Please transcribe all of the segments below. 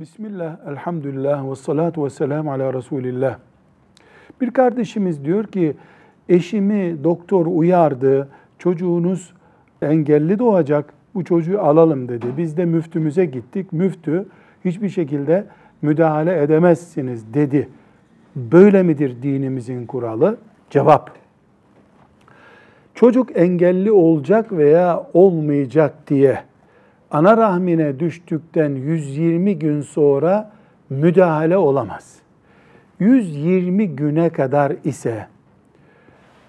Bismillah, elhamdülillah ve salatu ve selamu ala Resulillah. Bir kardeşimiz diyor ki, eşimi doktor uyardı, çocuğunuz engelli doğacak, bu çocuğu alalım dedi. Biz de müftümüze gittik. Müftü hiçbir şekilde müdahale edemezsiniz dedi. Böyle midir dinimizin kuralı? Cevap. Çocuk engelli olacak veya olmayacak diye ana rahmine düştükten 120 gün sonra müdahale olamaz. 120 güne kadar ise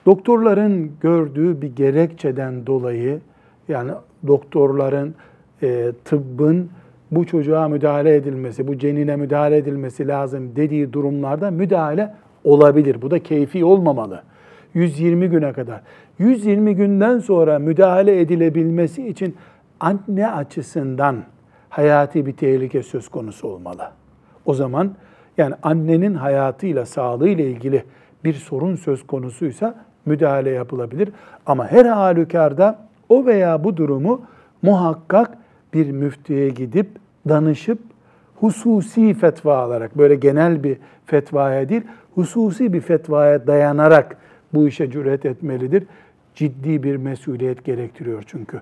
doktorların gördüğü bir gerekçeden dolayı yani doktorların e, tıbbın bu çocuğa müdahale edilmesi, bu cenine müdahale edilmesi lazım dediği durumlarda müdahale olabilir. Bu da keyfi olmamalı. 120 güne kadar. 120 günden sonra müdahale edilebilmesi için anne açısından hayati bir tehlike söz konusu olmalı. O zaman yani annenin hayatıyla, sağlığıyla ilgili bir sorun söz konusuysa müdahale yapılabilir. Ama her halükarda o veya bu durumu muhakkak bir müftüye gidip danışıp hususi fetva alarak böyle genel bir fetvaya değil hususi bir fetvaya dayanarak bu işe cüret etmelidir. Ciddi bir mesuliyet gerektiriyor çünkü.